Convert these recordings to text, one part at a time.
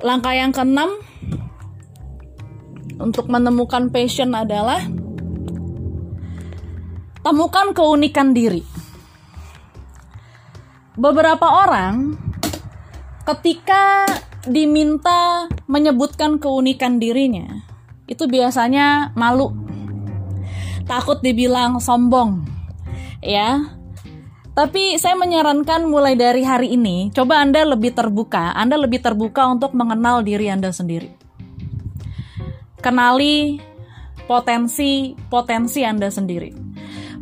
langkah yang keenam untuk menemukan passion adalah temukan keunikan diri. Beberapa orang ketika diminta menyebutkan keunikan dirinya, itu biasanya malu. Takut dibilang sombong. Ya. Tapi saya menyarankan mulai dari hari ini, coba Anda lebih terbuka, Anda lebih terbuka untuk mengenal diri Anda sendiri. Kenali potensi-potensi Anda sendiri.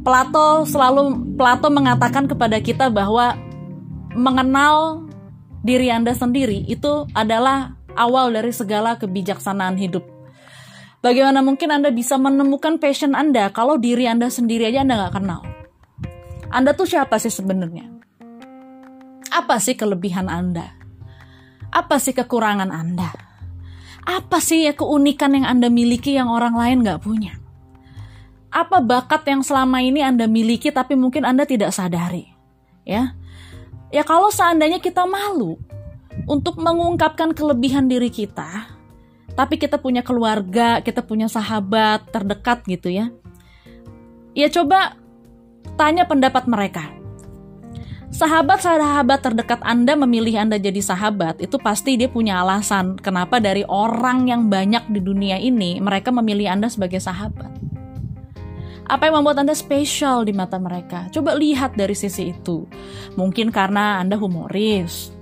Plato selalu Plato mengatakan kepada kita bahwa mengenal diri Anda sendiri itu adalah awal dari segala kebijaksanaan hidup. Bagaimana mungkin Anda bisa menemukan passion Anda kalau diri Anda sendiri aja Anda nggak kenal? Anda tuh siapa sih sebenarnya? Apa sih kelebihan Anda? Apa sih kekurangan Anda? Apa sih ya keunikan yang Anda miliki yang orang lain nggak punya? Apa bakat yang selama ini Anda miliki tapi mungkin Anda tidak sadari? Ya, Ya kalau seandainya kita malu untuk mengungkapkan kelebihan diri kita, tapi kita punya keluarga, kita punya sahabat terdekat gitu ya. Ya coba tanya pendapat mereka. Sahabat-sahabat terdekat Anda memilih Anda jadi sahabat, itu pasti dia punya alasan kenapa dari orang yang banyak di dunia ini mereka memilih Anda sebagai sahabat. Apa yang membuat Anda spesial di mata mereka? Coba lihat dari sisi itu. Mungkin karena Anda humoris.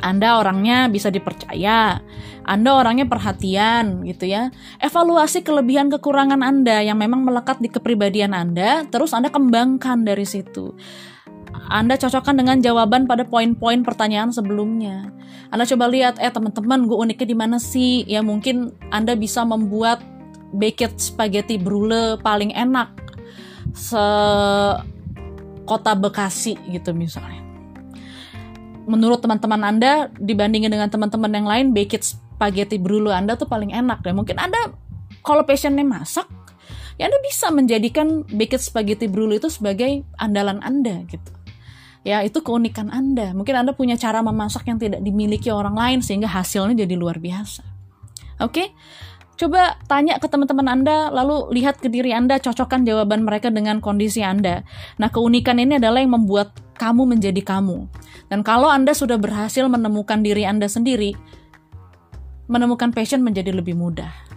Anda orangnya bisa dipercaya. Anda orangnya perhatian gitu ya. Evaluasi kelebihan kekurangan Anda yang memang melekat di kepribadian Anda, terus Anda kembangkan dari situ. Anda cocokkan dengan jawaban pada poin-poin pertanyaan sebelumnya. Anda coba lihat, eh teman-teman, gue uniknya di mana sih? Ya mungkin Anda bisa membuat baked spaghetti brulee paling enak se kota Bekasi gitu misalnya. Menurut teman-teman Anda dibandingin dengan teman-teman yang lain baked spaghetti brulee Anda tuh paling enak dan mungkin Anda kalau passionnya masak ya Anda bisa menjadikan baked spaghetti brulee itu sebagai andalan Anda gitu. Ya, itu keunikan Anda. Mungkin Anda punya cara memasak yang tidak dimiliki orang lain sehingga hasilnya jadi luar biasa. Oke? Okay? Coba tanya ke teman-teman Anda, lalu lihat ke diri Anda, cocokkan jawaban mereka dengan kondisi Anda. Nah, keunikan ini adalah yang membuat kamu menjadi kamu. Dan kalau Anda sudah berhasil menemukan diri Anda sendiri, menemukan passion menjadi lebih mudah.